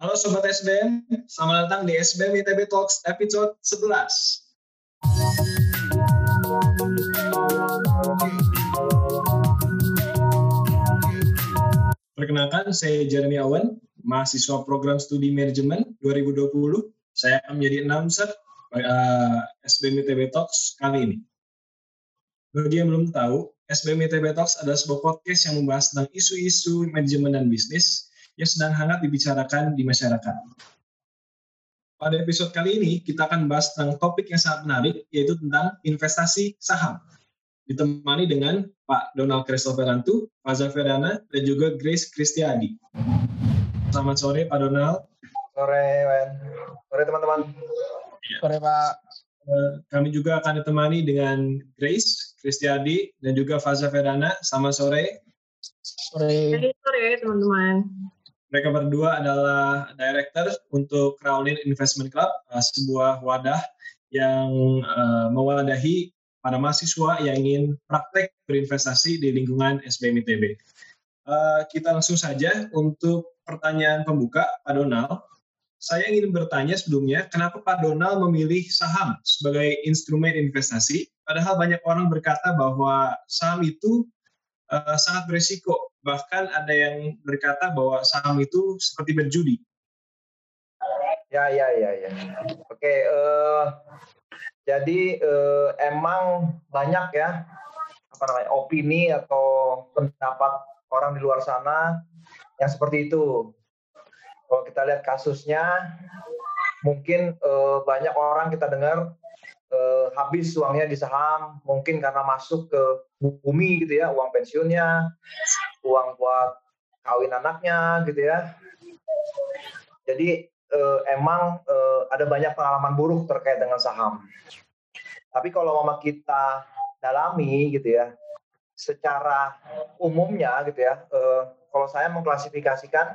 Halo Sobat SBM, selamat datang di SBM ITB Talks episode 11. Perkenalkan, saya Jeremy Awan, mahasiswa program studi manajemen 2020. Saya akan menjadi announcer uh, SBM ITB Talks kali ini. Bagi yang belum tahu, SBM ITB Talks adalah sebuah podcast yang membahas tentang isu-isu manajemen dan bisnis yang sedang hangat dibicarakan di masyarakat. Pada episode kali ini, kita akan bahas tentang topik yang sangat menarik, yaitu tentang investasi saham. Ditemani dengan Pak Donald Christopherantu, Faza Ferana, dan juga Grace Kristiadi. Selamat sore, Pak Donald. Sore, Wen. Sore, teman-teman. Ya. Sore, Pak. Eh, kami juga akan ditemani dengan Grace Kristiadi dan juga Faza Ferana. Selamat sore. Sore. Sore, teman-teman. Mereka berdua adalah director untuk Crowlin Investment Club, uh, sebuah wadah yang uh, mewadahi para mahasiswa yang ingin praktek berinvestasi di lingkungan SBM ITB. Uh, kita langsung saja untuk pertanyaan pembuka, Pak Donald. Saya ingin bertanya sebelumnya, kenapa Pak Donald memilih saham sebagai instrumen investasi, padahal banyak orang berkata bahwa saham itu uh, sangat beresiko bahkan ada yang berkata bahwa saham itu seperti berjudi. Ya, ya, ya, ya. Oke, uh, jadi uh, emang banyak ya apa namanya opini atau pendapat orang di luar sana yang seperti itu. Kalau kita lihat kasusnya, mungkin uh, banyak orang kita dengar uh, habis uangnya di saham, mungkin karena masuk ke bumi gitu ya, uang pensiunnya, uang buat kawin anaknya gitu ya. Jadi uh, emang uh, ada banyak pengalaman buruk terkait dengan saham. Tapi kalau mama kita dalami gitu ya, secara umumnya gitu ya, uh, kalau saya mengklasifikasikan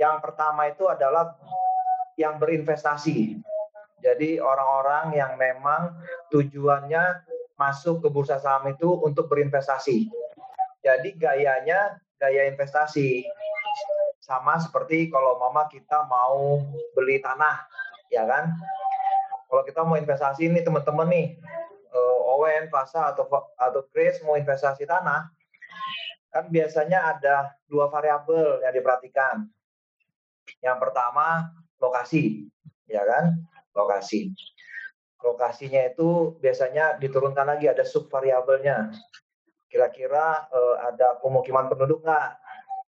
yang pertama itu adalah yang berinvestasi. Jadi orang-orang yang memang tujuannya masuk ke bursa saham itu untuk berinvestasi. Jadi gayanya gaya investasi. Sama seperti kalau mama kita mau beli tanah, ya kan? Kalau kita mau investasi ini teman-teman nih, uh, Owen, Fasa atau atau Chris mau investasi tanah, kan biasanya ada dua variabel yang diperhatikan. Yang pertama lokasi, ya kan? Lokasi. Lokasinya itu biasanya diturunkan lagi ada subvariabelnya kira-kira uh, ada pemukiman penduduk nggak,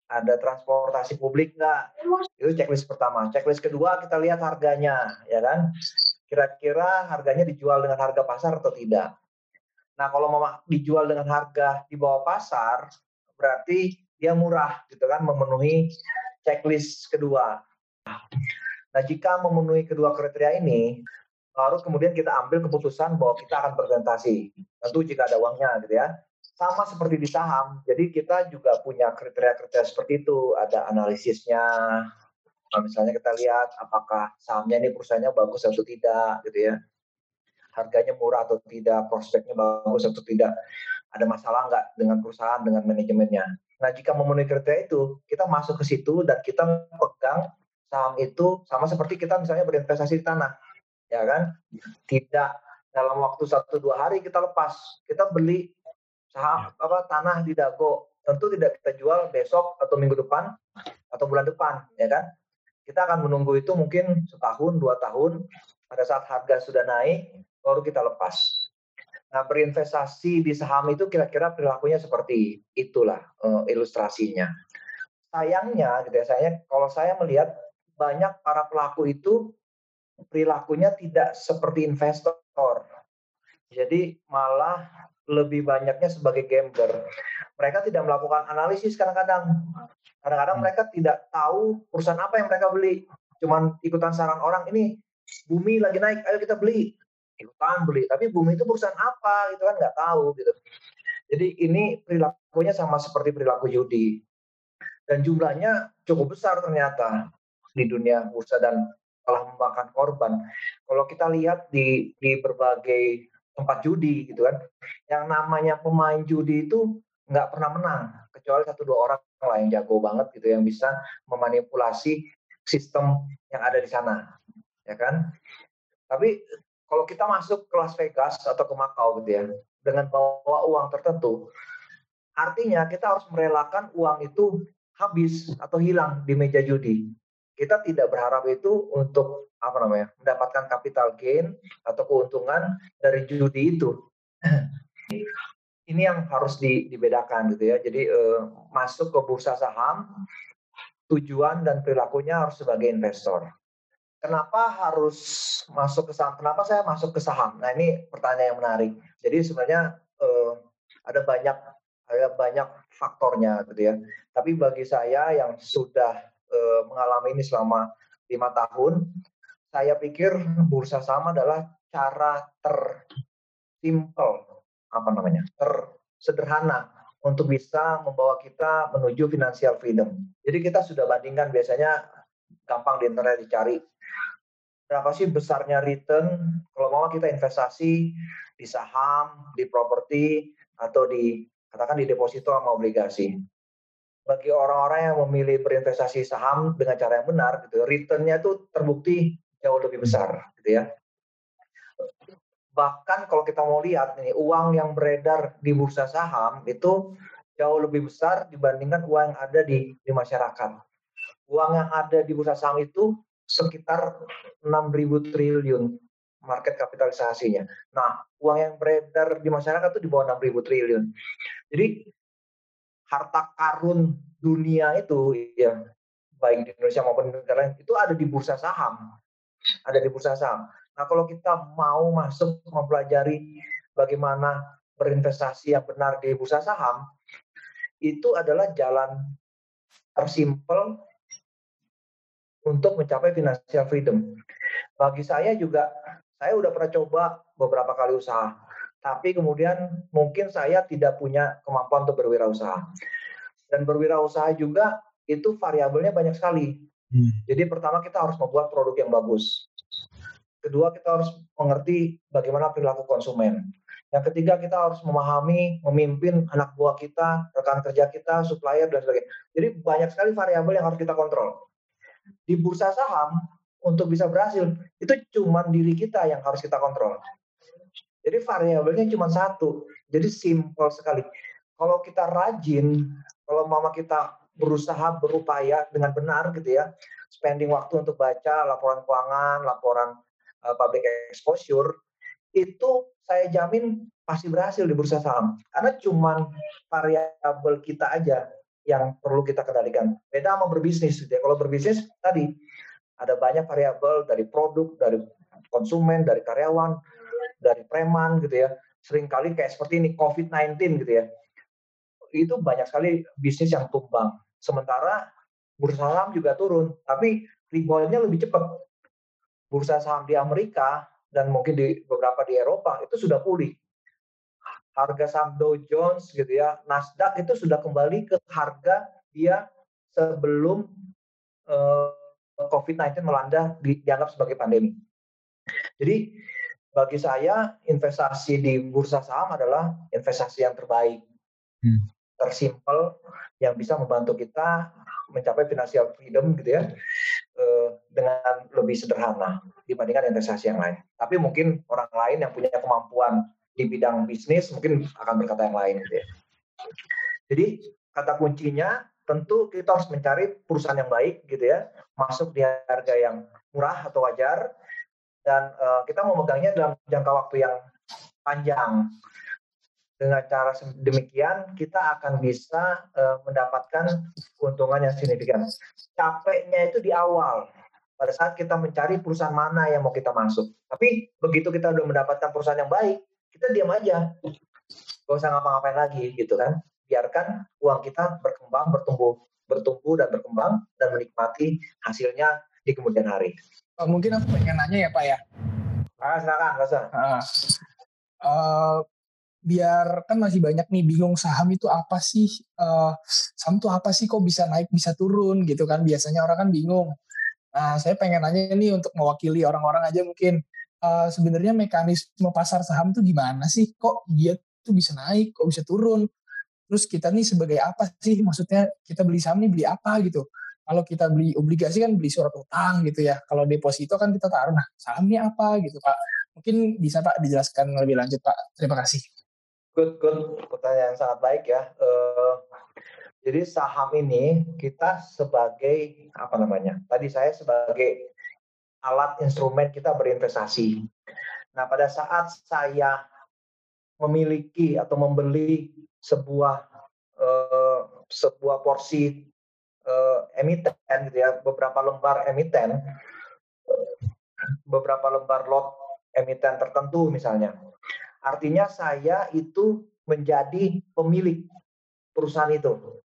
ada transportasi publik nggak, itu checklist pertama. Checklist kedua kita lihat harganya, ya kan? Kira-kira harganya dijual dengan harga pasar atau tidak. Nah kalau mau dijual dengan harga di bawah pasar, berarti dia murah, gitu kan, memenuhi checklist kedua. Nah jika memenuhi kedua kriteria ini, baru kemudian kita ambil keputusan bahwa kita akan presentasi. Tentu jika ada uangnya, gitu ya sama seperti di saham. Jadi kita juga punya kriteria-kriteria seperti itu. Ada analisisnya. Nah, misalnya kita lihat apakah sahamnya ini perusahaannya bagus atau tidak, gitu ya. Harganya murah atau tidak, prospeknya bagus atau tidak. Ada masalah nggak dengan perusahaan, dengan manajemennya. Nah, jika memenuhi kriteria itu, kita masuk ke situ dan kita pegang saham itu sama seperti kita misalnya berinvestasi di tanah, ya kan? Tidak dalam waktu satu dua hari kita lepas, kita beli saham ya. apa tanah di Dago tentu tidak kita jual besok atau minggu depan atau bulan depan ya kan? Kita akan menunggu itu mungkin setahun dua tahun pada saat harga sudah naik baru kita lepas. Nah berinvestasi di saham itu kira-kira perilakunya seperti itulah uh, ilustrasinya. Sayangnya gitu ya saya kalau saya melihat banyak para pelaku itu perilakunya tidak seperti investor. Jadi malah lebih banyaknya sebagai gambler. Mereka tidak melakukan analisis kadang-kadang. Kadang-kadang hmm. mereka tidak tahu perusahaan apa yang mereka beli. Cuman ikutan saran orang ini bumi lagi naik, ayo kita beli. Ikutan beli. Tapi bumi itu perusahaan apa gitu kan nggak tahu gitu. Jadi ini perilakunya sama seperti perilaku judi. Dan jumlahnya cukup besar ternyata di dunia bursa dan telah memakan korban. Kalau kita lihat di di berbagai tempat judi gitu kan. Yang namanya pemain judi itu nggak pernah menang kecuali satu dua orang lah yang jago banget gitu yang bisa memanipulasi sistem yang ada di sana, ya kan? Tapi kalau kita masuk ke Las Vegas atau ke Macau gitu ya, dengan bawa uang tertentu, artinya kita harus merelakan uang itu habis atau hilang di meja judi. Kita tidak berharap itu untuk apa namanya mendapatkan capital gain atau keuntungan dari judi itu. Ini yang harus di, dibedakan gitu ya. Jadi eh, masuk ke bursa saham tujuan dan perilakunya harus sebagai investor. Kenapa harus masuk ke saham? Kenapa saya masuk ke saham? Nah ini pertanyaan yang menarik. Jadi sebenarnya eh, ada banyak ada banyak faktornya gitu ya. Tapi bagi saya yang sudah uh, mengalami ini selama lima tahun, saya pikir bursa saham adalah cara tersimpel apa namanya tersederhana untuk bisa membawa kita menuju financial freedom. Jadi kita sudah bandingkan biasanya gampang di internet dicari berapa sih besarnya return kalau mau kita investasi di saham, di properti atau di katakan di deposito sama obligasi. Bagi orang-orang yang memilih berinvestasi saham dengan cara yang benar, gitu, returnnya itu terbukti jauh lebih besar, gitu ya. Bahkan kalau kita mau lihat nih, uang yang beredar di bursa saham itu jauh lebih besar dibandingkan uang yang ada di, di masyarakat. Uang yang ada di bursa saham itu sekitar 6.000 triliun market kapitalisasinya. Nah, uang yang beredar di masyarakat itu di bawah 6.000 triliun. Jadi harta karun dunia itu ya baik di Indonesia maupun di negara lain itu ada di bursa saham. Ada di bursa saham. Nah, kalau kita mau masuk mempelajari bagaimana berinvestasi yang benar di bursa saham, itu adalah jalan tersimpel untuk mencapai financial freedom. Bagi saya juga saya udah pernah coba beberapa kali usaha, tapi kemudian mungkin saya tidak punya kemampuan untuk berwirausaha. Dan berwirausaha juga itu variabelnya banyak sekali. Hmm. Jadi pertama kita harus membuat produk yang bagus. Kedua kita harus mengerti bagaimana perilaku konsumen. Yang ketiga kita harus memahami, memimpin anak buah kita, rekan kerja kita, supplier dan sebagainya. Jadi banyak sekali variabel yang harus kita kontrol. Di bursa saham untuk bisa berhasil itu cuma diri kita yang harus kita kontrol. Jadi variabelnya cuma satu. Jadi simpel sekali. Kalau kita rajin, kalau mama kita berusaha berupaya dengan benar gitu ya, spending waktu untuk baca laporan keuangan, laporan uh, public exposure, itu saya jamin pasti berhasil di bursa saham. Karena cuma variabel kita aja yang perlu kita kendalikan. Beda sama berbisnis. Gitu ya. Kalau berbisnis tadi ada banyak variabel dari produk, dari konsumen, dari karyawan, dari preman gitu ya. Seringkali kayak seperti ini COVID-19 gitu ya. Itu banyak sekali bisnis yang tumbang. Sementara bursa saham juga turun, tapi reboundnya lebih cepat. Bursa saham di Amerika dan mungkin di beberapa di Eropa itu sudah pulih. Harga saham Dow Jones gitu ya, Nasdaq itu sudah kembali ke harga dia sebelum uh, COVID-19 melanda di, dianggap sebagai pandemi. Jadi bagi saya investasi di bursa saham adalah investasi yang terbaik, hmm. tersimpel, yang bisa membantu kita mencapai financial freedom gitu ya eh, dengan lebih sederhana dibandingkan investasi yang lain. Tapi mungkin orang lain yang punya kemampuan di bidang bisnis mungkin akan berkata yang lain gitu ya. Jadi kata kuncinya tentu kita harus mencari perusahaan yang baik gitu ya, masuk di harga yang murah atau wajar dan uh, kita memegangnya dalam jangka waktu yang panjang. Dengan cara demikian kita akan bisa uh, mendapatkan keuntungan yang signifikan. Capeknya itu di awal pada saat kita mencari perusahaan mana yang mau kita masuk. Tapi begitu kita sudah mendapatkan perusahaan yang baik, kita diam aja. Gak usah ngapa-ngapain lagi gitu kan biarkan uang kita berkembang, bertumbuh, bertumbuh dan berkembang dan menikmati hasilnya di kemudian hari. Uh, mungkin aku pengen nanya ya Pak ya. Ah, silakan. Uh, uh, biar kan masih banyak nih bingung saham itu apa sih? Uh, saham itu apa sih kok bisa naik bisa turun gitu kan? Biasanya orang kan bingung. Nah saya pengen nanya nih untuk mewakili orang-orang aja mungkin. Uh, sebenarnya mekanisme pasar saham tuh gimana sih? Kok dia tuh bisa naik kok bisa turun? Terus kita nih sebagai apa sih? Maksudnya kita beli saham nih beli apa gitu kalau kita beli obligasi kan beli surat utang gitu ya. Kalau deposito kan kita taruh. Nah, sahamnya apa gitu Pak? Mungkin bisa Pak dijelaskan lebih lanjut Pak. Terima kasih. Good, good. Pertanyaan yang sangat baik ya. Uh, jadi saham ini kita sebagai apa namanya? Tadi saya sebagai alat instrumen kita berinvestasi. Nah, pada saat saya memiliki atau membeli sebuah uh, sebuah porsi uh, emiten gitu ya, beberapa lembar emiten, beberapa lembar lot emiten tertentu misalnya. Artinya saya itu menjadi pemilik perusahaan itu.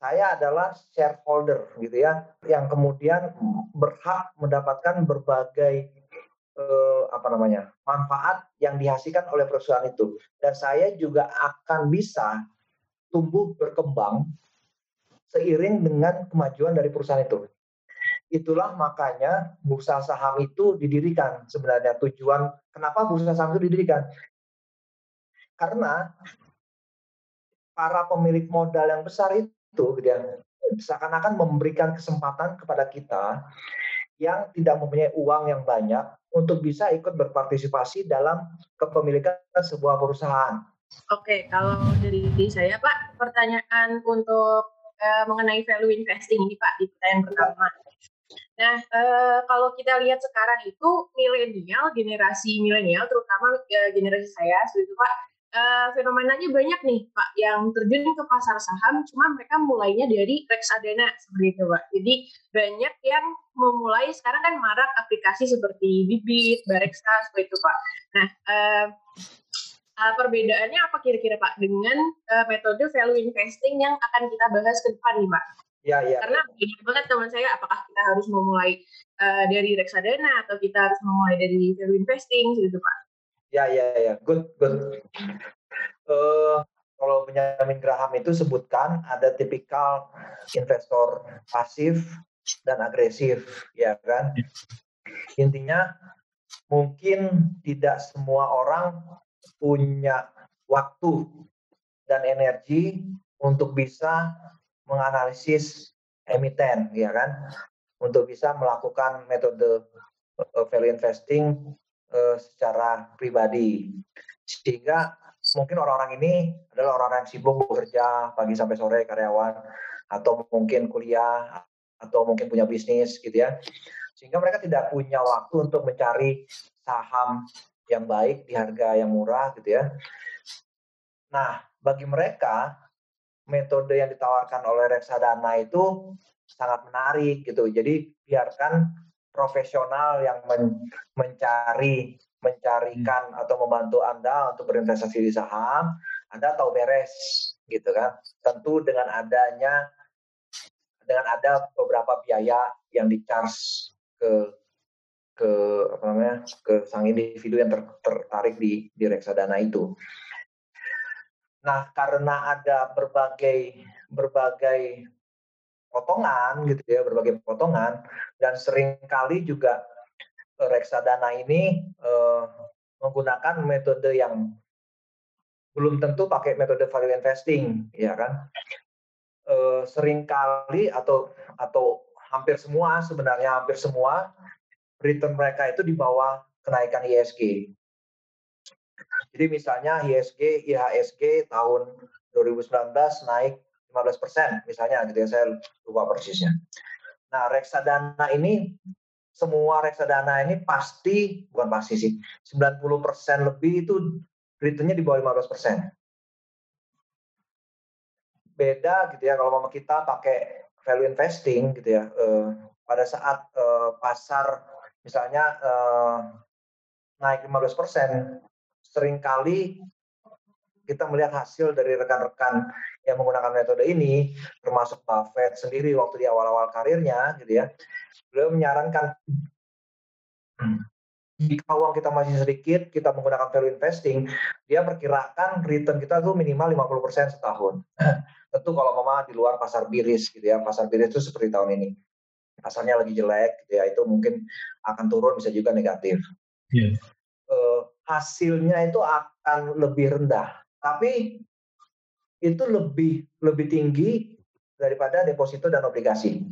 Saya adalah shareholder gitu ya, yang kemudian berhak mendapatkan berbagai eh, apa namanya manfaat yang dihasilkan oleh perusahaan itu. Dan saya juga akan bisa tumbuh berkembang seiring dengan kemajuan dari perusahaan itu. Itulah makanya bursa saham itu didirikan sebenarnya tujuan kenapa bursa saham itu didirikan. Karena para pemilik modal yang besar itu ya, seakan-akan memberikan kesempatan kepada kita yang tidak mempunyai uang yang banyak untuk bisa ikut berpartisipasi dalam kepemilikan sebuah perusahaan. Oke, kalau dari saya Pak, pertanyaan untuk uh, mengenai value investing ini Pak di pertanyaan pertama. Nah, uh, kalau kita lihat sekarang itu milenial, generasi milenial, terutama uh, generasi saya, seperti itu Pak, uh, fenomenanya banyak nih Pak yang terjun ke pasar saham, cuma mereka mulainya dari reksadana seperti itu Pak. Jadi banyak yang memulai sekarang kan marak aplikasi seperti Bibit, Bareksa seperti itu Pak. Nah, uh, uh, perbedaannya apa kira-kira Pak dengan uh, metode value investing yang akan kita bahas ke depan nih Pak? Ya, ya. Karena banyak banget teman saya, apakah kita harus memulai uh, dari reksadana atau kita harus memulai dari value investing gitu Pak? Ya, ya, ya. Good, good. Uh, kalau Benjamin Graham itu sebutkan ada tipikal investor pasif dan agresif, ya kan? Intinya mungkin tidak semua orang punya waktu dan energi untuk bisa menganalisis emiten, ya kan, untuk bisa melakukan metode uh, value investing uh, secara pribadi, sehingga mungkin orang-orang ini adalah orang-orang yang sibuk bekerja pagi sampai sore karyawan, atau mungkin kuliah, atau mungkin punya bisnis, gitu ya, sehingga mereka tidak punya waktu untuk mencari saham yang baik di harga yang murah gitu ya. Nah, bagi mereka metode yang ditawarkan oleh reksadana itu sangat menarik gitu. Jadi biarkan profesional yang men mencari mencarikan hmm. atau membantu Anda untuk berinvestasi di saham, Anda tahu beres gitu kan. Tentu dengan adanya dengan ada beberapa biaya yang di charge ke ke apa namanya ke sang individu yang ter, tertarik di di reksadana itu. Nah, karena ada berbagai berbagai potongan gitu ya, berbagai potongan dan sering kali juga eh, reksadana ini eh, menggunakan metode yang belum tentu pakai metode value investing, ya kan? Eh, sering kali atau atau hampir semua sebenarnya hampir semua return mereka itu di bawah kenaikan ISG. Jadi misalnya ISG, IHSG tahun 2019 naik 15 persen, misalnya gitu ya, saya lupa persisnya. Nah, reksadana ini, semua reksadana ini pasti, bukan pasti sih, 90 persen lebih itu returnnya di bawah 15 persen. Beda gitu ya, kalau mau kita pakai value investing gitu ya, eh, pada saat eh, pasar misalnya eh, naik 15 persen, sering kali kita melihat hasil dari rekan-rekan yang menggunakan metode ini, termasuk Buffett sendiri waktu di awal-awal karirnya, gitu ya, beliau menyarankan jika uang kita masih sedikit, kita menggunakan value investing, dia perkirakan return kita tuh minimal 50% setahun. Tentu kalau mama di luar pasar biris gitu ya, pasar biris itu seperti tahun ini pasarnya lagi jelek gitu ya itu mungkin akan turun bisa juga negatif yeah. Iya. uh, hasilnya itu akan lebih rendah tapi itu lebih lebih tinggi daripada deposito dan obligasi.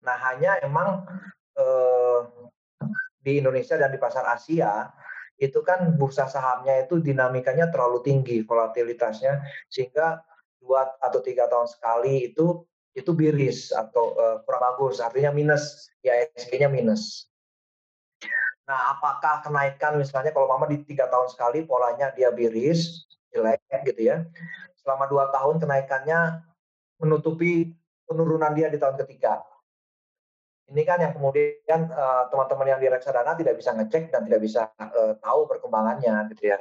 Nah, hanya emang eh, di Indonesia dan di pasar Asia itu kan bursa sahamnya itu dinamikanya terlalu tinggi volatilitasnya sehingga dua atau tiga tahun sekali itu itu biris atau uh, kurang bagus artinya minus ya ISG-nya minus. Nah apakah kenaikan misalnya kalau mama di tiga tahun sekali polanya dia biris jelek gitu ya selama dua tahun kenaikannya menutupi penurunan dia di tahun ketiga ini kan yang kemudian uh, teman-teman yang di reksadana tidak bisa ngecek dan tidak bisa uh, tahu perkembangannya gitu ya.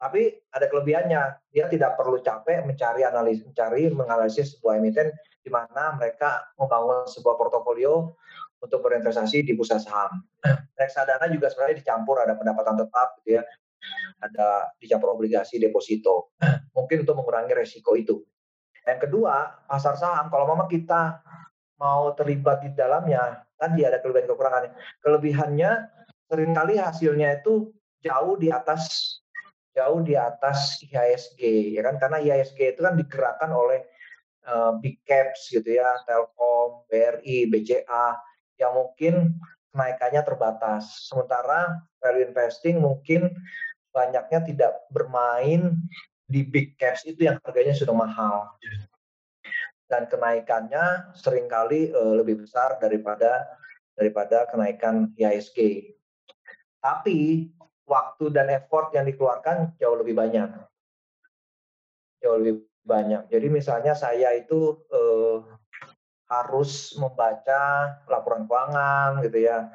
Tapi ada kelebihannya, dia tidak perlu capek mencari analis, mencari menganalisis sebuah emiten di mana mereka membangun sebuah portofolio untuk berinvestasi di bursa saham. Reksadana juga sebenarnya dicampur ada pendapatan tetap gitu ya. Ada dicampur obligasi deposito. Mungkin untuk mengurangi resiko itu. Yang kedua, pasar saham kalau memang kita mau terlibat di dalamnya, tadi ada kelebihan kekurangannya. Kelebihannya sering kali hasilnya itu jauh di atas jauh di atas IHSG ya kan karena IHSG itu kan digerakkan oleh uh, big caps gitu ya Telkom, BRI, BCA yang mungkin kenaikannya terbatas. Sementara value investing mungkin banyaknya tidak bermain di big caps itu yang harganya sudah mahal. Iya dan kenaikannya sering kali uh, lebih besar daripada daripada kenaikan IHSG. Tapi waktu dan effort yang dikeluarkan jauh lebih banyak. Jauh lebih banyak. Jadi misalnya saya itu uh, harus membaca laporan keuangan gitu ya,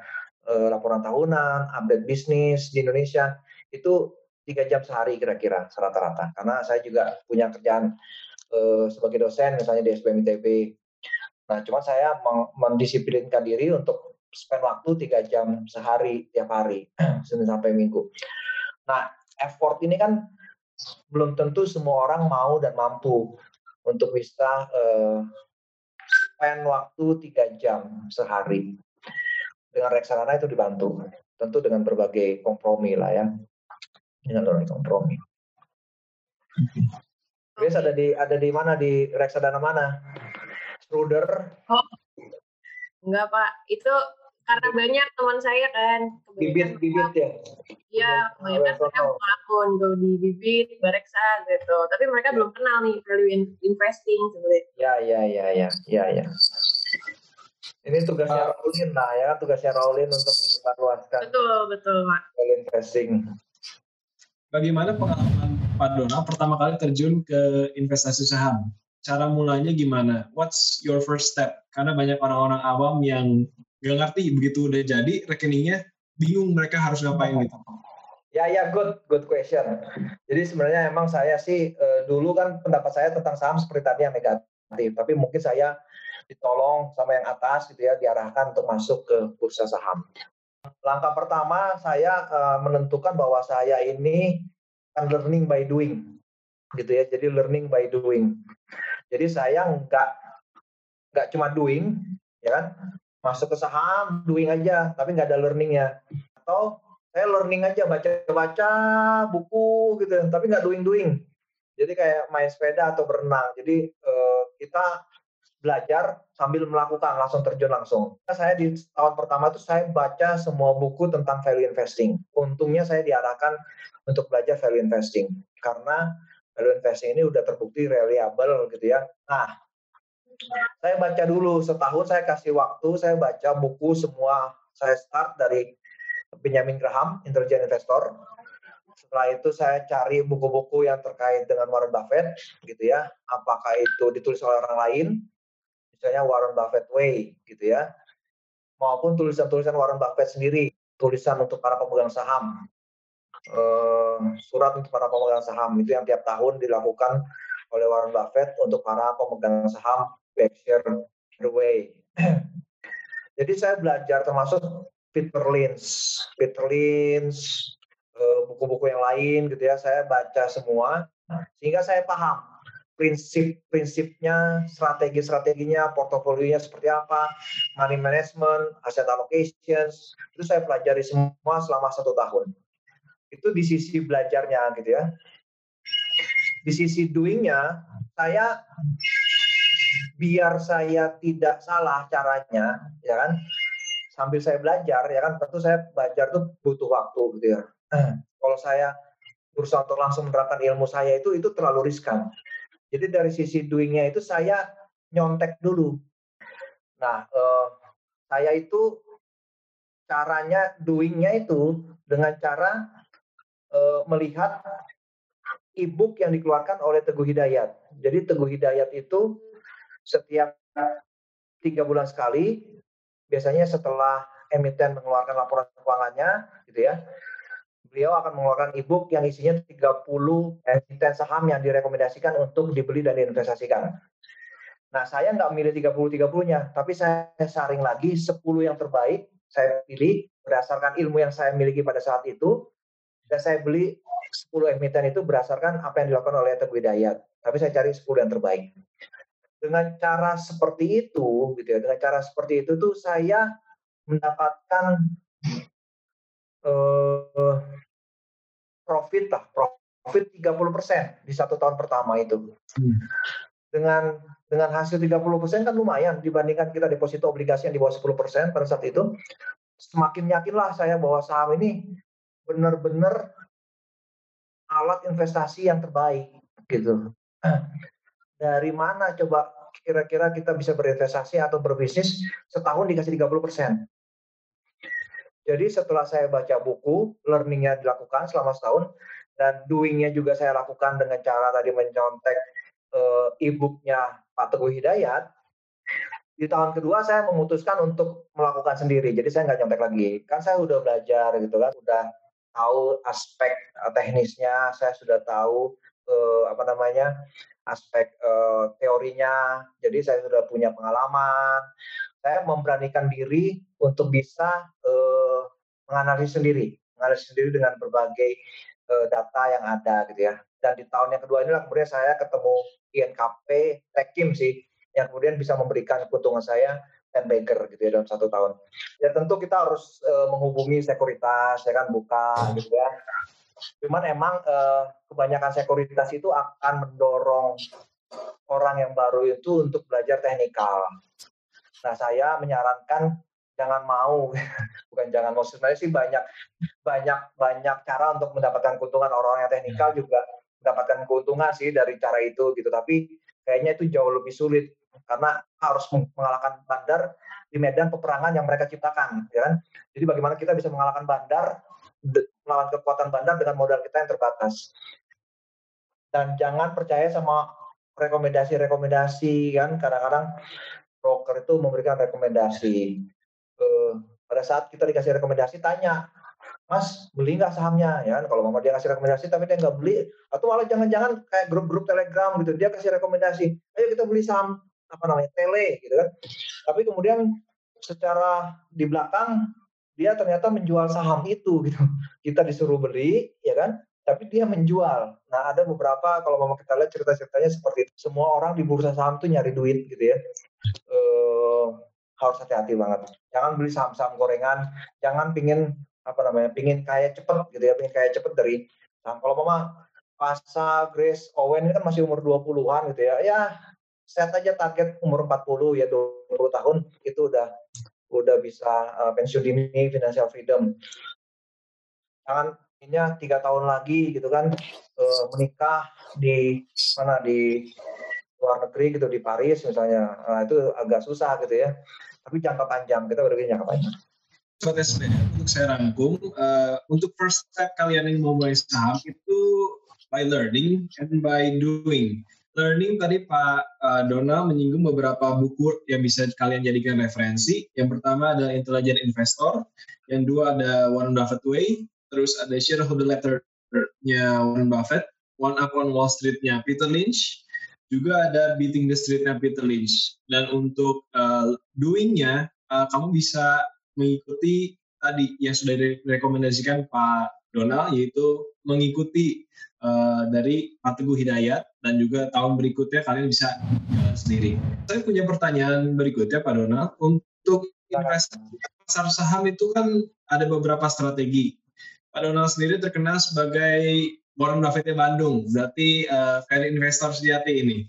uh, laporan tahunan, update bisnis di Indonesia itu tiga jam sehari kira-kira rata-rata. Karena saya juga punya kerjaan uh, sebagai dosen misalnya di ITB. Nah, cuma saya mendisiplinkan diri untuk spend waktu tiga jam sehari tiap hari, Senin sampai Minggu. Nah, effort ini kan belum tentu semua orang mau dan mampu untuk bisa uh, spend waktu tiga jam sehari. Dengan reksadana itu dibantu, tentu dengan berbagai kompromi lah ya, dengan berbagai kompromi. Grace ada di ada di mana di reksadana mana? Struder? Oh, enggak pak, itu karena banyak teman saya kan. Bibit bibit ya? Iya, kebanyakan saya buka akun tuh di bibit, bareksa gitu. Tapi mereka belum kenal nih value investing sebenarnya. Ya ya ya ya ya ya. Ini tugasnya uh, Raulin lah ya, tugasnya Raulin untuk menyebarluaskan. Betul betul pak. Value investing. Bagaimana pengalaman Pak Donald pertama kali terjun ke investasi saham? Cara mulainya gimana? What's your first step? Karena banyak orang-orang awam yang gak ngerti begitu udah jadi rekeningnya bingung mereka harus ngapain gitu. Ya ya good good question. Jadi sebenarnya emang saya sih uh, dulu kan pendapat saya tentang saham seperti tadi yang negatif, tapi mungkin saya ditolong sama yang atas gitu ya diarahkan untuk masuk ke bursa saham. Langkah pertama saya uh, menentukan bahwa saya ini learning by doing gitu ya jadi learning by doing jadi saya nggak nggak cuma doing ya kan? Masuk ke saham doing aja tapi nggak ada learningnya. Atau saya learning aja baca-baca buku gitu tapi nggak doing doing jadi kayak main sepeda atau berenang. Jadi uh, kita belajar sambil melakukan langsung terjun langsung. Saya di tahun pertama itu saya baca semua buku tentang value investing. Untungnya saya diarahkan untuk belajar value investing. Karena value investing ini udah terbukti reliable gitu ya. Nah, saya baca dulu. Setahun saya kasih waktu saya baca buku semua. Saya start dari Benjamin Graham Intelligent Investor. Setelah itu saya cari buku-buku yang terkait dengan Warren Buffett gitu ya. Apakah itu ditulis oleh orang lain? Misalnya Warren Buffett Way gitu ya, maupun tulisan-tulisan Warren Buffett sendiri, tulisan untuk para pemegang saham, uh, surat untuk para pemegang saham itu yang tiap tahun dilakukan oleh Warren Buffett untuk para pemegang saham Berkshire Hathaway. Jadi saya belajar termasuk Peter Lynch, Peter Lynch, eh, buku-buku yang lain gitu ya, saya baca semua sehingga saya paham prinsip-prinsipnya, strategi-strateginya, portofolionya seperti apa, money management, asset allocations, itu saya pelajari semua selama satu tahun. Itu di sisi belajarnya gitu ya. Di sisi doingnya, saya biar saya tidak salah caranya, ya kan? Sambil saya belajar, ya kan? Tentu saya belajar tuh butuh waktu, gitu ya. Kalau saya berusaha untuk langsung menerapkan ilmu saya itu, itu terlalu riskan. Jadi dari sisi doingnya itu saya nyontek dulu. Nah, eh, saya itu caranya doingnya itu dengan cara eh, melihat e-book yang dikeluarkan oleh Teguh Hidayat. Jadi Teguh Hidayat itu setiap tiga bulan sekali, biasanya setelah emiten mengeluarkan laporan keuangannya, gitu ya, beliau akan mengeluarkan e-book yang isinya 30 emiten saham yang direkomendasikan untuk dibeli dan diinvestasikan. Nah, saya nggak milih 30-30-nya, tapi saya saring lagi 10 yang terbaik, saya pilih berdasarkan ilmu yang saya miliki pada saat itu, dan saya beli 10 emiten itu berdasarkan apa yang dilakukan oleh Teguh Hidayat. Tapi saya cari 10 yang terbaik. Dengan cara seperti itu, gitu ya, dengan cara seperti itu tuh saya mendapatkan uh, profit lah, profit 30% di satu tahun pertama itu. Dengan dengan hasil 30% kan lumayan dibandingkan kita deposito obligasi yang di bawah 10% pada saat itu. Semakin yakinlah saya bahwa saham ini benar-benar alat investasi yang terbaik gitu. Dari mana coba kira-kira kita bisa berinvestasi atau berbisnis setahun dikasih 30 persen? Jadi setelah saya baca buku, learningnya dilakukan selama setahun, dan doingnya juga saya lakukan dengan cara tadi mencontek uh, e-booknya Pak Teguh Hidayat, di tahun kedua saya memutuskan untuk melakukan sendiri. Jadi saya nggak nyontek lagi. Kan saya udah belajar gitu kan, udah tahu aspek uh, teknisnya, saya sudah tahu uh, apa namanya aspek uh, teorinya. Jadi saya sudah punya pengalaman. Saya memberanikan diri untuk bisa uh, menganalisis sendiri, menganalisis sendiri dengan berbagai uh, data yang ada gitu ya. Dan di tahun yang kedua inilah kemudian saya ketemu INKP Tekim sih, yang kemudian bisa memberikan keuntungan saya banker gitu ya dalam satu tahun. Ya tentu kita harus uh, menghubungi sekuritas, ya kan buka gitu ya. Cuman emang uh, kebanyakan sekuritas itu akan mendorong orang yang baru itu untuk belajar teknikal. Nah saya menyarankan jangan mau bukan jangan mau sebenarnya sih banyak banyak banyak cara untuk mendapatkan keuntungan orang yang teknikal juga mendapatkan keuntungan sih dari cara itu gitu tapi kayaknya itu jauh lebih sulit karena harus mengalahkan bandar di medan peperangan yang mereka ciptakan ya kan? Jadi bagaimana kita bisa mengalahkan bandar melawan kekuatan bandar dengan modal kita yang terbatas? Dan jangan percaya sama rekomendasi-rekomendasi kan? Kadang-kadang broker itu memberikan rekomendasi. Uh, pada saat kita dikasih rekomendasi tanya Mas beli nggak sahamnya? Ya kan? kalau mama dia kasih rekomendasi tapi dia nggak beli atau malah jangan-jangan kayak grup-grup telegram gitu dia kasih rekomendasi ayo kita beli saham apa namanya tele gitu kan. Tapi kemudian secara di belakang dia ternyata menjual saham itu gitu. Kita disuruh beli ya kan tapi dia menjual. Nah ada beberapa kalau mama kita lihat cerita-ceritanya seperti itu. Semua orang di bursa saham tuh nyari duit gitu ya. Uh, harus hati-hati banget. Jangan beli saham-saham gorengan, jangan pingin apa namanya, pingin kaya cepet gitu ya, pingin kaya cepet dari saham. Kalau mama Pasa, Grace, Owen ini kan masih umur 20-an gitu ya, ya set aja target umur 40 ya 20 tahun itu udah udah bisa uh, pensiun dini financial freedom. Jangan ini tiga tahun lagi gitu kan uh, menikah di mana di luar negeri gitu di Paris misalnya nah, itu agak susah gitu ya tapi jangka panjang kita berpikir jangka panjang. Sobat SBM, untuk saya rangkum, uh, untuk first step kalian yang mau mulai saham itu by learning and by doing. Learning tadi Pak uh, Donald menyinggung beberapa buku yang bisa kalian jadikan referensi. Yang pertama ada Intelligent Investor, yang dua ada Warren Buffett Way, terus ada Shareholder Letter-nya Warren Buffett, One Up on Wall Street-nya Peter Lynch, juga ada Beating the Street-nya Peter Lynch. Dan untuk uh, doing-nya, uh, kamu bisa mengikuti tadi yang sudah direkomendasikan Pak Donald, yaitu mengikuti uh, dari Pak Teguh Hidayat dan juga tahun berikutnya kalian bisa jalan sendiri. Saya punya pertanyaan berikutnya Pak Donald. Untuk investasi pasar saham itu kan ada beberapa strategi. Pak Donald sendiri terkenal sebagai Warren Buffett Bandung, berarti uh, kayak investor sejati ini.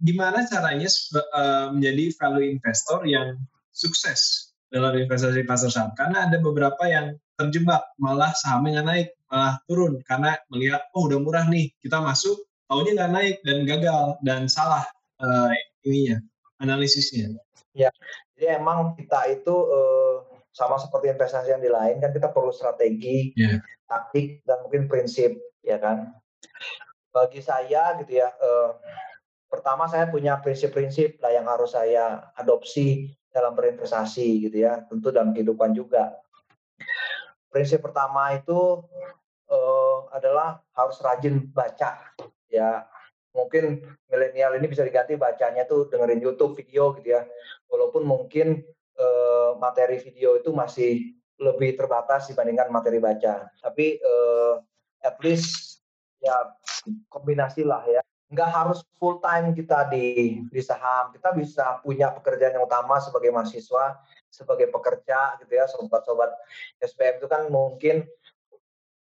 gimana caranya uh, menjadi value investor yang sukses dalam investasi pasar saham? Karena ada beberapa yang terjebak, malah sahamnya nggak naik, malah turun karena melihat oh udah murah nih, kita masuk, tahunya nggak naik dan gagal dan salah uh, ininya analisisnya. Ya, jadi emang kita itu uh, sama seperti investasi yang di lain kan kita perlu strategi, yeah. taktik dan mungkin prinsip, ya kan. Bagi saya gitu ya, uh, pertama saya punya prinsip-prinsip lah yang harus saya adopsi dalam berinvestasi gitu ya, tentu dalam kehidupan juga. Prinsip pertama itu uh, adalah harus rajin baca, ya mungkin milenial ini bisa diganti bacanya tuh dengerin YouTube video gitu ya. Walaupun mungkin uh, materi video itu masih lebih terbatas dibandingkan materi baca. Tapi uh, at least ya kombinasi lah ya. Nggak harus full time kita di di saham. Kita bisa punya pekerjaan yang utama sebagai mahasiswa, sebagai pekerja gitu ya, sobat-sobat SPM itu kan mungkin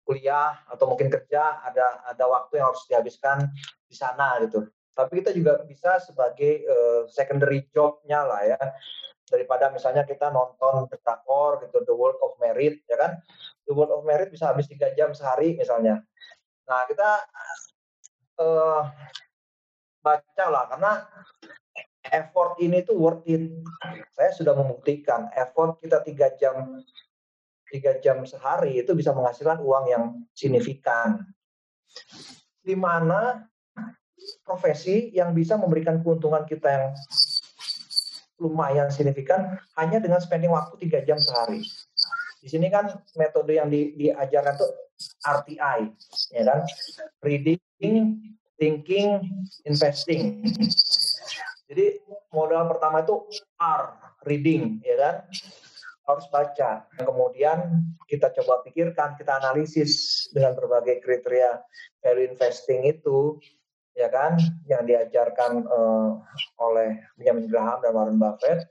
kuliah atau mungkin kerja ada ada waktu yang harus dihabiskan di sana gitu. Tapi kita juga bisa sebagai uh, secondary jobnya lah ya. Daripada misalnya kita nonton drakor gitu The World of Merit ya kan? The World of Merit bisa habis tiga jam sehari misalnya. Nah kita uh, baca lah karena effort ini tuh worth it saya sudah membuktikan effort kita tiga jam tiga jam sehari itu bisa menghasilkan uang yang signifikan di mana profesi yang bisa memberikan keuntungan kita yang lumayan signifikan hanya dengan spending waktu tiga jam sehari. Di sini kan metode yang di, diajarkan tuh RTI, ya kan? Reading, thinking, investing. Jadi modal pertama itu R, reading, ya kan? Harus baca. Kemudian kita coba pikirkan, kita analisis dengan berbagai kriteria value investing itu ya kan yang diajarkan uh, oleh Benjamin Graham dan Warren Buffett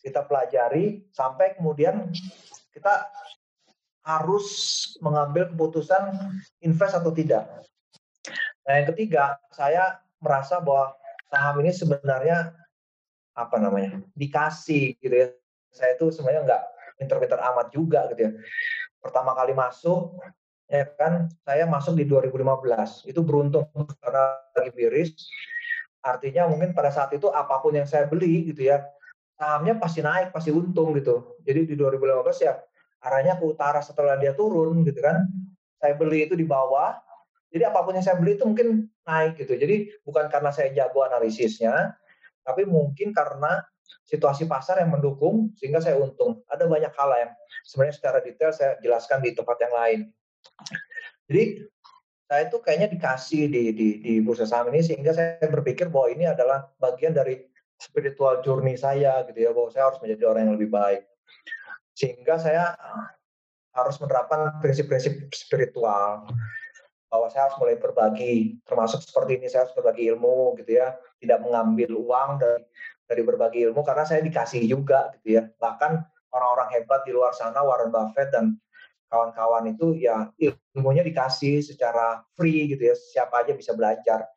kita pelajari sampai kemudian kita harus mengambil keputusan invest atau tidak. Nah yang ketiga saya merasa bahwa saham ini sebenarnya apa namanya dikasih gitu ya. Saya itu sebenarnya nggak pinter-pinter amat juga gitu ya. Pertama kali masuk ya kan saya masuk di 2015 itu beruntung karena lagi biris artinya mungkin pada saat itu apa pun yang saya beli gitu ya sahamnya pasti naik pasti untung gitu jadi di 2015 ya arahnya ke utara setelah dia turun gitu kan saya beli itu di bawah jadi apa pun yang saya beli itu mungkin naik gitu. Jadi bukan karena saya jago analisisnya tapi mungkin karena situasi pasar yang mendukung sehingga saya untung. Ada banyak hal yang sebenarnya secara detail saya jelaskan di tempat yang lain. Jadi saya itu kayaknya dikasih di, di, di bursa saham ini sehingga saya berpikir bahwa ini adalah bagian dari spiritual journey saya gitu ya bahwa saya harus menjadi orang yang lebih baik. Sehingga saya harus menerapkan prinsip-prinsip spiritual bahwa saya harus mulai berbagi termasuk seperti ini saya harus berbagi ilmu gitu ya. Tidak mengambil uang dari dari berbagi ilmu karena saya dikasih juga gitu ya. Bahkan orang-orang hebat di luar sana Warren Buffett dan kawan-kawan itu ya ilmunya dikasih secara free gitu ya. Siapa aja bisa belajar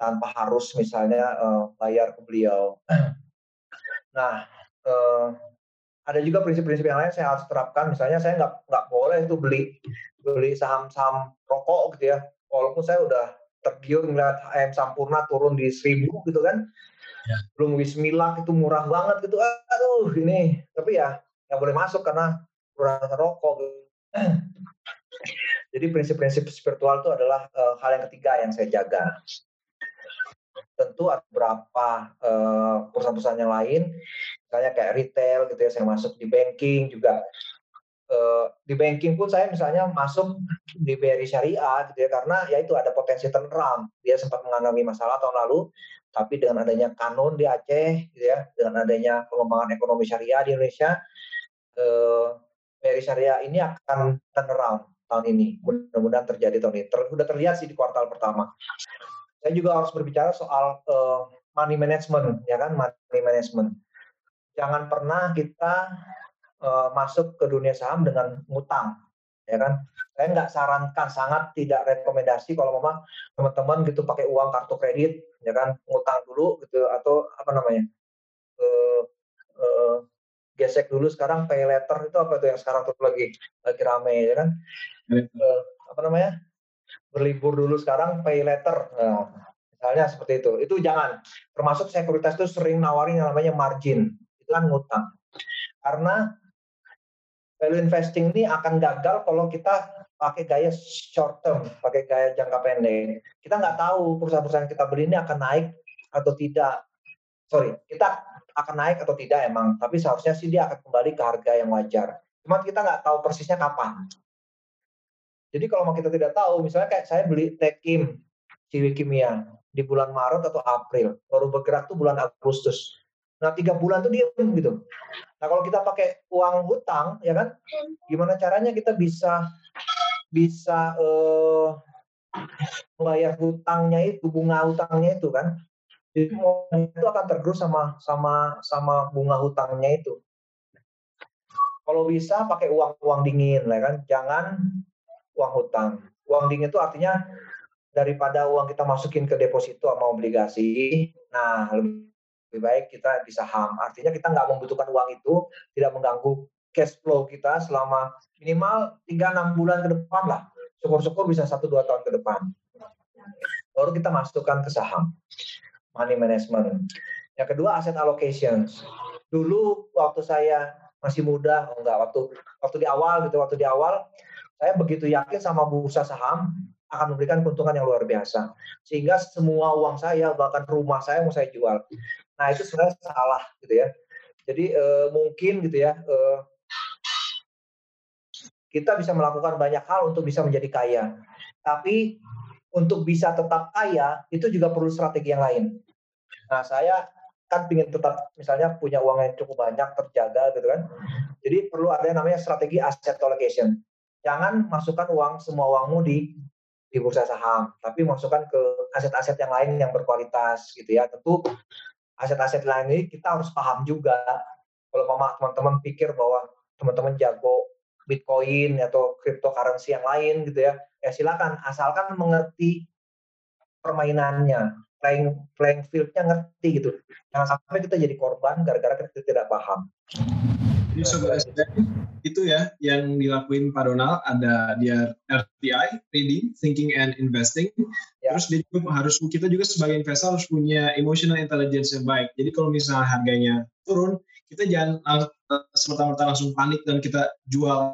tanpa harus misalnya uh, bayar ke beliau. Nah uh, ada juga prinsip-prinsip yang lain saya harus terapkan. Misalnya saya nggak nggak boleh itu beli beli saham-saham rokok gitu ya. Walaupun saya udah tergiur ngeliat ayam sampurna turun di seribu gitu kan. Ya. belum Wismilak itu murah banget gitu. Aduh ini. Tapi ya nggak boleh masuk karena kurang rokok gitu. Jadi prinsip-prinsip spiritual itu adalah uh, hal yang ketiga yang saya jaga. Tentu ada beberapa uh, perusahaan-perusahaan yang lain, misalnya kayak retail gitu ya, saya masuk di banking juga. Uh, di banking pun saya misalnya masuk di BRI Syariah gitu ya, karena ya itu ada potensi turnaround. Dia sempat mengalami masalah tahun lalu, tapi dengan adanya kanun di Aceh gitu ya, dengan adanya pengembangan ekonomi syariah di Indonesia, uh, BRI Syariah ini akan around tahun ini. Mudah-mudahan terjadi tahun ini. Ter, terlihat sih di kuartal pertama. Saya juga harus berbicara soal uh, money management, ya kan, money management. Jangan pernah kita uh, masuk ke dunia saham dengan ngutang. ya kan? Saya nggak sarankan sangat tidak rekomendasi kalau memang teman-teman gitu pakai uang kartu kredit ya kan? Ngutang dulu gitu atau apa namanya? Uh, uh, gesek dulu sekarang pay letter itu apa tuh yang sekarang tuh lagi lagi rame ya kan? Uh, apa namanya berlibur dulu sekarang pay letter nah, misalnya seperti itu itu jangan termasuk sekuritas itu sering nawarin yang namanya margin itu kan ngutang karena value investing ini akan gagal kalau kita pakai gaya short term, pakai gaya jangka pendek. Kita nggak tahu perusahaan-perusahaan kita beli ini akan naik atau tidak. Sorry, kita akan naik atau tidak emang, tapi seharusnya sih dia akan kembali ke harga yang wajar. Cuma kita nggak tahu persisnya kapan. Jadi kalau kita tidak tahu, misalnya kayak saya beli Tekim, Ciwi Kimia, di bulan Maret atau April, baru bergerak tuh bulan Agustus. Nah tiga bulan tuh diem gitu. Nah kalau kita pakai uang hutang, ya kan, gimana caranya kita bisa bisa uh, membayar hutangnya itu bunga hutangnya itu kan jadi itu akan tergerus sama sama sama bunga hutangnya itu kalau bisa pakai uang uang dingin lah kan jangan uang hutang uang dingin itu artinya daripada uang kita masukin ke deposito sama obligasi nah lebih baik kita di saham artinya kita nggak membutuhkan uang itu tidak mengganggu cash flow kita selama minimal 3-6 bulan ke depan lah. Syukur-syukur bisa 1-2 tahun ke depan. Baru kita masukkan ke saham. Money management. Yang kedua aset allocation. Dulu waktu saya masih muda, oh enggak, waktu waktu di awal gitu, waktu di awal saya begitu yakin sama bursa saham akan memberikan keuntungan yang luar biasa. Sehingga semua uang saya, bahkan rumah saya mau saya jual. Nah itu sebenarnya salah gitu ya. Jadi uh, mungkin gitu ya, uh, kita bisa melakukan banyak hal untuk bisa menjadi kaya. Tapi untuk bisa tetap kaya itu juga perlu strategi yang lain. Nah saya kan ingin tetap misalnya punya uang yang cukup banyak terjaga gitu kan. Jadi perlu ada yang namanya strategi asset allocation. Jangan masukkan uang semua uangmu di di bursa saham, tapi masukkan ke aset-aset yang lain yang berkualitas gitu ya. Tentu aset-aset lain ini kita harus paham juga. Kalau mama teman-teman pikir bahwa teman-teman jago Bitcoin atau cryptocurrency yang lain gitu ya, ya silakan asalkan mengerti permainannya, playing playing fieldnya ngerti gitu. Jangan sampai kita jadi korban gara-gara kita tidak paham. Jadi sobat SDM itu ya yang dilakuin Pak Donald ada dia RTI, reading, thinking and investing. Ya. Terus dia juga harus kita juga sebagai investor harus punya emotional intelligence yang baik. Jadi kalau misalnya harganya turun, kita jangan uh, serta-merta langsung panik dan kita jual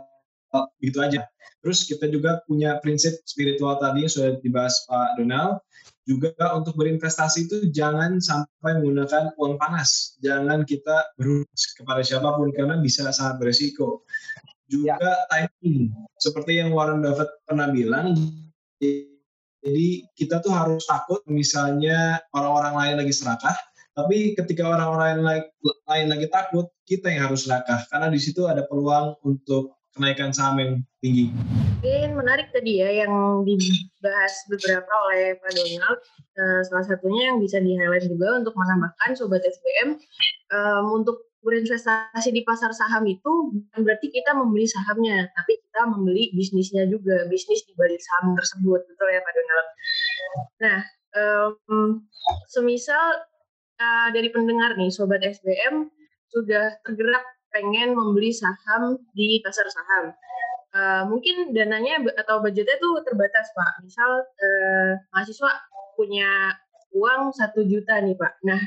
begitu aja. Terus kita juga punya prinsip spiritual tadi yang sudah dibahas Pak Donald. Juga untuk berinvestasi itu jangan sampai menggunakan uang panas. Jangan kita berhutang kepada siapa pun karena bisa sangat beresiko. Juga ya. timing. Seperti yang Warren Buffett pernah bilang, jadi kita tuh harus takut misalnya orang-orang lain lagi serakah, tapi ketika orang-orang lain, lain lagi takut, kita yang harus serakah karena di situ ada peluang untuk kenaikan saham yang tinggi. Mungkin menarik tadi ya yang dibahas beberapa oleh Pak Donald. Uh, salah satunya yang bisa di-highlight juga untuk menambahkan Sobat SBM um, untuk berinvestasi di pasar saham itu bukan berarti kita membeli sahamnya, tapi kita membeli bisnisnya juga, bisnis di balik saham tersebut, betul ya Pak Donald? Nah, um, semisal uh, dari pendengar nih, sobat SBM sudah tergerak pengen membeli saham di pasar saham. Uh, mungkin dananya atau budgetnya tuh terbatas pak. Misal uh, mahasiswa punya uang satu juta nih pak. Nah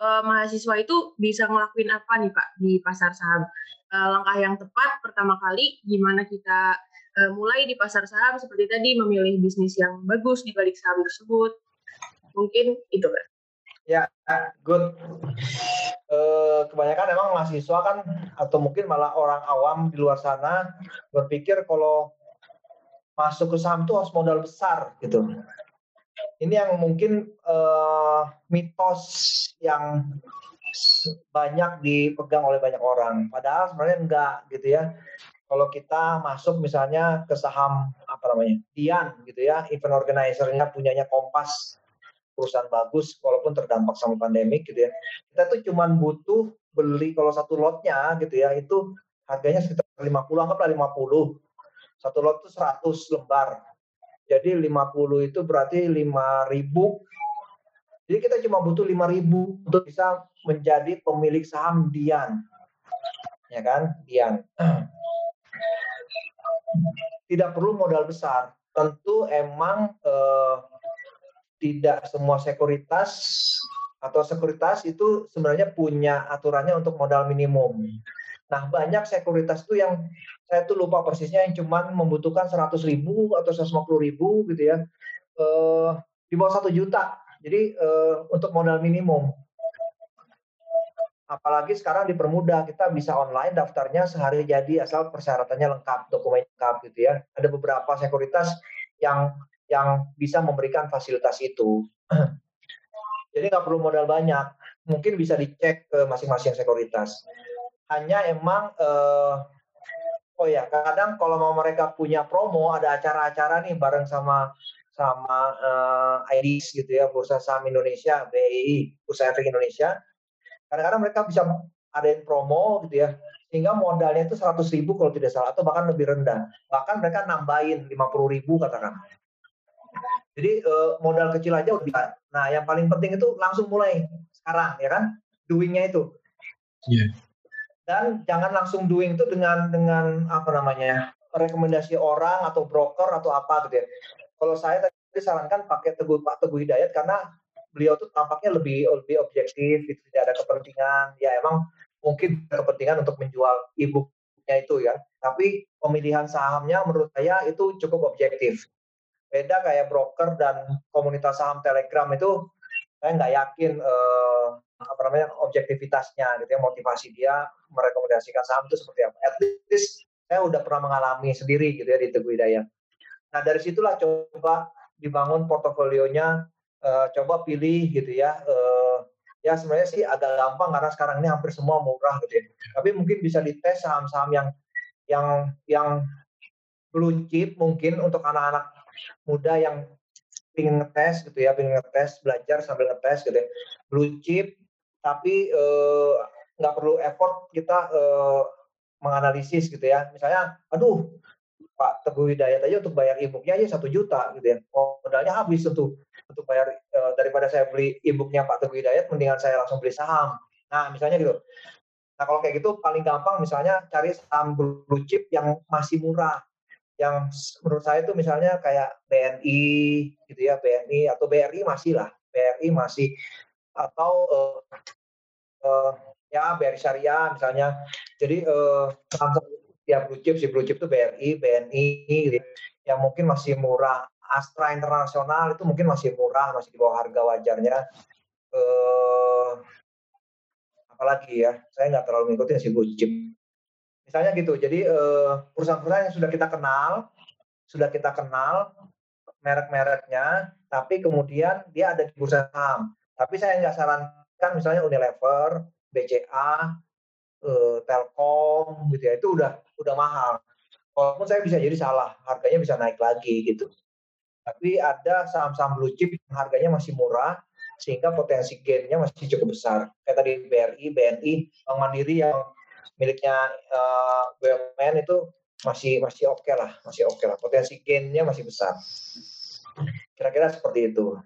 uh, mahasiswa itu bisa ngelakuin apa nih pak di pasar saham? Uh, langkah yang tepat pertama kali gimana kita uh, mulai di pasar saham seperti tadi memilih bisnis yang bagus di balik saham tersebut. Mungkin itu pak. Ya, good. Uh, kebanyakan emang mahasiswa kan atau mungkin malah orang awam di luar sana berpikir kalau masuk ke saham itu harus modal besar gitu. Ini yang mungkin uh, mitos yang banyak dipegang oleh banyak orang. Padahal sebenarnya enggak gitu ya. Kalau kita masuk misalnya ke saham apa namanya, Dian gitu ya, event organizer-nya punyanya Kompas perusahaan bagus walaupun terdampak sama pandemik gitu ya. Kita tuh cuman butuh beli kalau satu lotnya gitu ya itu harganya sekitar 50 anggaplah 50. Satu lot itu 100 lembar. Jadi 50 itu berarti 5000 jadi kita cuma butuh 5000 untuk bisa menjadi pemilik saham Dian. Ya kan? Dian. Tidak perlu modal besar. Tentu emang eh, tidak semua sekuritas atau sekuritas itu sebenarnya punya aturannya untuk modal minimum. Nah, banyak sekuritas itu yang saya tuh lupa persisnya yang cuma membutuhkan 100 ribu atau 150 ribu gitu ya, eh, di bawah satu juta jadi uh, untuk modal minimum. Apalagi sekarang dipermudah, kita bisa online daftarnya sehari jadi asal persyaratannya lengkap, dokumen lengkap gitu ya. Ada beberapa sekuritas yang yang bisa memberikan fasilitas itu. jadi nggak perlu modal banyak, mungkin bisa dicek ke masing-masing sekuritas. Hanya emang uh, oh ya kadang kalau mau mereka punya promo ada acara-acara nih bareng sama sama eh, IDIS gitu ya, Bursa Saham Indonesia, BI, Bursa Efek Indonesia. Kadang-kadang mereka bisa adain promo gitu ya, sehingga modalnya itu 100 ribu kalau tidak salah, atau bahkan lebih rendah. Bahkan mereka nambahin 50 ribu katakan. Jadi uh, modal kecil aja udah bisa. Nah yang paling penting itu langsung mulai sekarang ya kan, doingnya itu. Yeah. Dan jangan langsung doing itu dengan dengan apa namanya rekomendasi orang atau broker atau apa gitu ya kalau saya tadi sarankan pakai Teguh Pak Teguh Hidayat karena beliau tuh tampaknya lebih lebih objektif, gitu, tidak ada kepentingan. Ya emang mungkin kepentingan untuk menjual e-booknya itu ya. Tapi pemilihan sahamnya menurut saya itu cukup objektif. Beda kayak broker dan komunitas saham Telegram itu saya nggak yakin eh, apa namanya objektivitasnya gitu ya motivasi dia merekomendasikan saham itu seperti apa. At least saya udah pernah mengalami sendiri gitu ya di Teguh Hidayat. Nah dari situlah coba dibangun portofolionya, uh, coba pilih gitu ya. Uh, ya sebenarnya sih agak gampang karena sekarang ini hampir semua murah gitu ya. Tapi mungkin bisa dites saham-saham yang yang yang blue chip mungkin untuk anak-anak muda yang ingin ngetes gitu ya, ingin ngetes belajar sambil ngetes gitu ya. Blue chip tapi nggak uh, perlu effort kita uh, menganalisis gitu ya. Misalnya, aduh Pak Teguh Hidayat aja untuk bayar e-booknya aja satu juta gitu ya. Modalnya habis untuk untuk bayar e, daripada saya beli e-booknya Pak Teguh Hidayat, mendingan saya langsung beli saham. Nah misalnya gitu. Nah kalau kayak gitu paling gampang misalnya cari saham blue chip yang masih murah. Yang menurut saya itu misalnya kayak BNI gitu ya, BNI atau BRI masih lah. BRI masih atau uh, uh, ya BRI Syariah misalnya. Jadi uh, ya blue chip si blue chip itu BRI, BNI gitu, yang mungkin masih murah. Astra Internasional itu mungkin masih murah, masih di bawah harga wajarnya. Eh, apalagi ya, saya nggak terlalu mengikuti si blue chip. Misalnya gitu, jadi eh, perusahaan-perusahaan yang sudah kita kenal, sudah kita kenal merek-mereknya, tapi kemudian dia ada di bursa saham. Tapi saya nggak sarankan misalnya Unilever, BCA, uh, Telkom gitu ya itu udah udah mahal. Walaupun saya bisa jadi salah, harganya bisa naik lagi gitu. Tapi ada saham-saham blue chip yang harganya masih murah sehingga potensi gainnya masih cukup besar. Kayak tadi BRI, BNI, Bank Mandiri yang miliknya uh, eh, BUMN itu masih masih oke okay lah, masih oke okay lah. Potensi gainnya masih besar. Kira-kira seperti itu.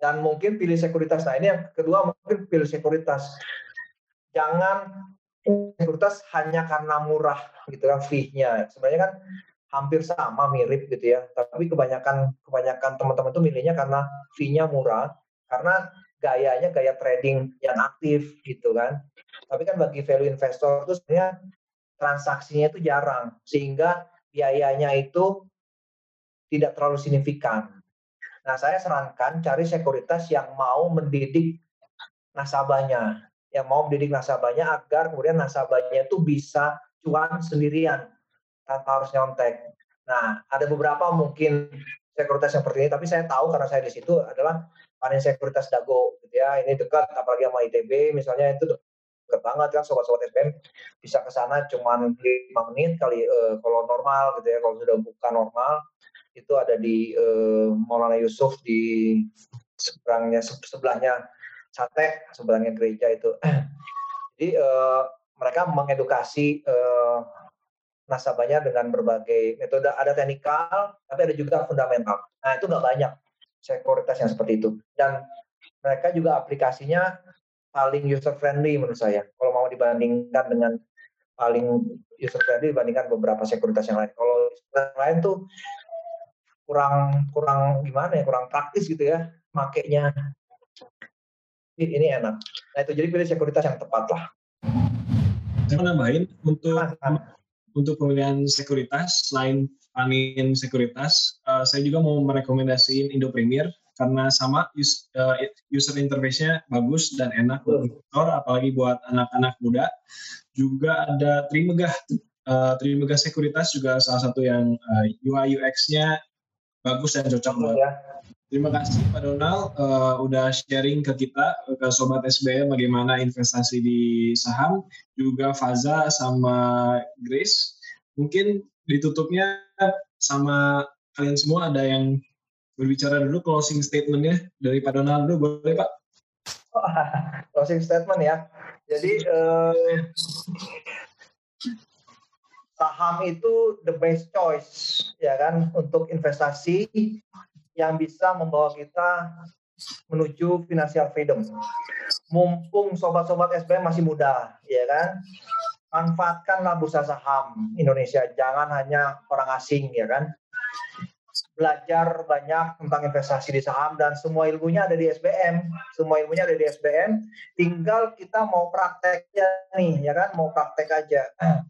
Dan mungkin pilih sekuritas. Nah ini yang kedua mungkin pilih sekuritas jangan sekuritas hanya karena murah gitu kan fee-nya. Sebenarnya kan hampir sama mirip gitu ya. Tapi kebanyakan kebanyakan teman-teman tuh milihnya karena fee-nya murah karena gayanya gaya trading yang aktif gitu kan. Tapi kan bagi value investor itu sebenarnya transaksinya itu jarang sehingga biayanya itu tidak terlalu signifikan. Nah, saya sarankan cari sekuritas yang mau mendidik nasabahnya yang mau mendidik nasabahnya agar kemudian nasabahnya itu bisa cuan sendirian tanpa harus nyontek. Nah, ada beberapa mungkin sekuritas yang seperti ini, tapi saya tahu karena saya di situ adalah panen sekuritas dago, gitu ya. Ini dekat, apalagi sama ITB, misalnya itu dekat banget kan, sobat-sobat SPM bisa ke sana cuma 5 menit kali eh, kalau normal, gitu ya. Kalau sudah buka normal, itu ada di eh, Maulana Yusuf di seberangnya sebelahnya sate sebelahnya gereja itu. Jadi uh, mereka mengedukasi uh, nasabahnya dengan berbagai metode. Ada teknikal, tapi ada juga fundamental. Nah itu nggak banyak sekuritas yang seperti itu. Dan mereka juga aplikasinya paling user friendly menurut saya. Kalau mau dibandingkan dengan paling user friendly dibandingkan beberapa sekuritas yang lain. Kalau yang lain tuh kurang kurang gimana ya, kurang praktis gitu ya makainya. Ini enak. Nah itu jadi pilih sekuritas yang tepat lah. Saya nambahin untuk untuk pemilihan sekuritas selain Panin Sekuritas, uh, saya juga mau merekomendasiin Indo Premier karena sama uh, user interface-nya bagus dan enak untuk investor, apalagi buat anak-anak muda. Juga ada Trimegah, uh, Trimegah Sekuritas juga salah satu yang uh, UI UX-nya bagus dan cocok banget. Ya. Terima kasih Pak Donald uh, udah sharing ke kita ke sobat SBM bagaimana investasi di saham, juga Faza sama Grace. Mungkin ditutupnya sama kalian semua ada yang berbicara dulu closing statementnya dari Pak Donald dulu boleh Pak? closing statement ya. Jadi eh, saham itu the best choice ya kan untuk investasi yang bisa membawa kita menuju financial freedom. Mumpung sobat-sobat SBM masih muda, ya kan? Manfaatkanlah bursa saham Indonesia, jangan hanya orang asing, ya kan? Belajar banyak tentang investasi di saham dan semua ilmunya ada di SBM. Semua ilmunya ada di SBM. Tinggal kita mau prakteknya nih, ya kan? Mau praktek aja.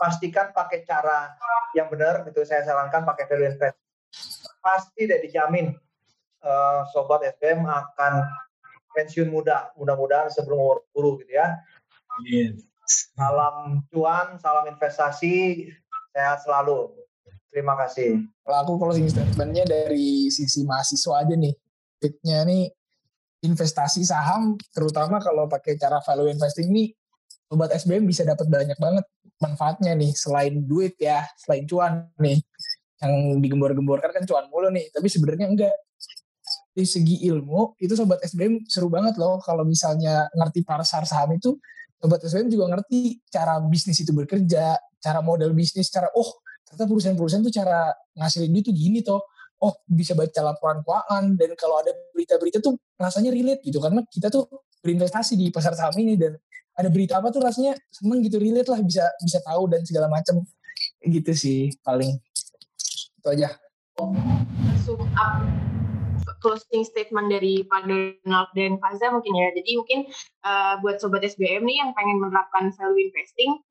Pastikan pakai cara yang benar, gitu. Saya sarankan pakai value invest pasti tidak dijamin uh, sobat SBM akan pensiun muda, mudah-mudahan sebelum umur 40 gitu ya. Yeah. Salam cuan, salam investasi, sehat selalu. Terima kasih. Kalau aku closing statementnya dari sisi mahasiswa aja nih. Tipnya nih investasi saham, terutama kalau pakai cara value investing nih, sobat SBM bisa dapat banyak banget manfaatnya nih selain duit ya, selain cuan nih yang digembor-gemborkan kan cuan mulu nih tapi sebenarnya enggak. Dari segi ilmu itu sobat SBM seru banget loh kalau misalnya ngerti pasar saham itu sobat SBM juga ngerti cara bisnis itu bekerja cara model bisnis cara oh ternyata perusahaan-perusahaan tuh cara ngasilin duit tuh gini toh. Oh bisa baca laporan keuangan dan kalau ada berita-berita tuh rasanya relate gitu. Karena kita tuh berinvestasi di pasar saham ini dan ada berita apa tuh rasanya seneng gitu relate lah bisa bisa tahu dan segala macam. Gitu sih paling itu aja sum up closing statement dari Pak Donald dan Faza mungkin ya. Jadi mungkin uh, buat sobat SBM nih yang pengen menerapkan value investing,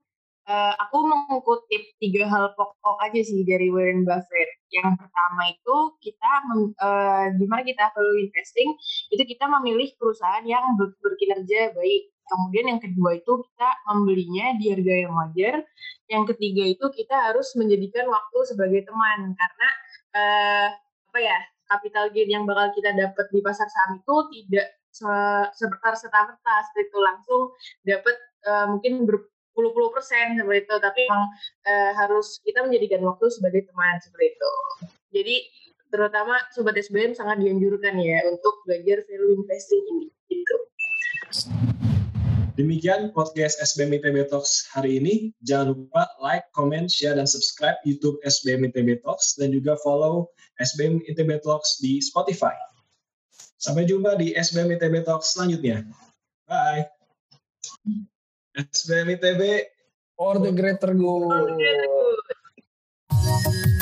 uh, aku mengutip tiga hal pokok aja sih dari Warren Buffett. Yang pertama itu kita uh, gimana kita value investing itu kita memilih perusahaan yang ber berkinerja baik Kemudian yang kedua itu kita membelinya di harga yang wajar. Yang ketiga itu kita harus menjadikan waktu sebagai teman karena uh, apa ya capital gain yang bakal kita dapat di pasar saham itu tidak se seperti itu langsung dapat uh, mungkin berpuluh-puluh persen seperti itu tapi memang uh, harus kita menjadikan waktu sebagai teman seperti itu. Jadi terutama sobat SBM sangat dianjurkan ya untuk belajar value investing ini gitu. Demikian podcast SBM ITB Talks hari ini. Jangan lupa like, comment, share, dan subscribe YouTube SBM ITB Talks dan juga follow SBM ITB Talks di Spotify. Sampai jumpa di SBM ITB Talks selanjutnya. Bye. SBM ITB for the greater good. For the greater good.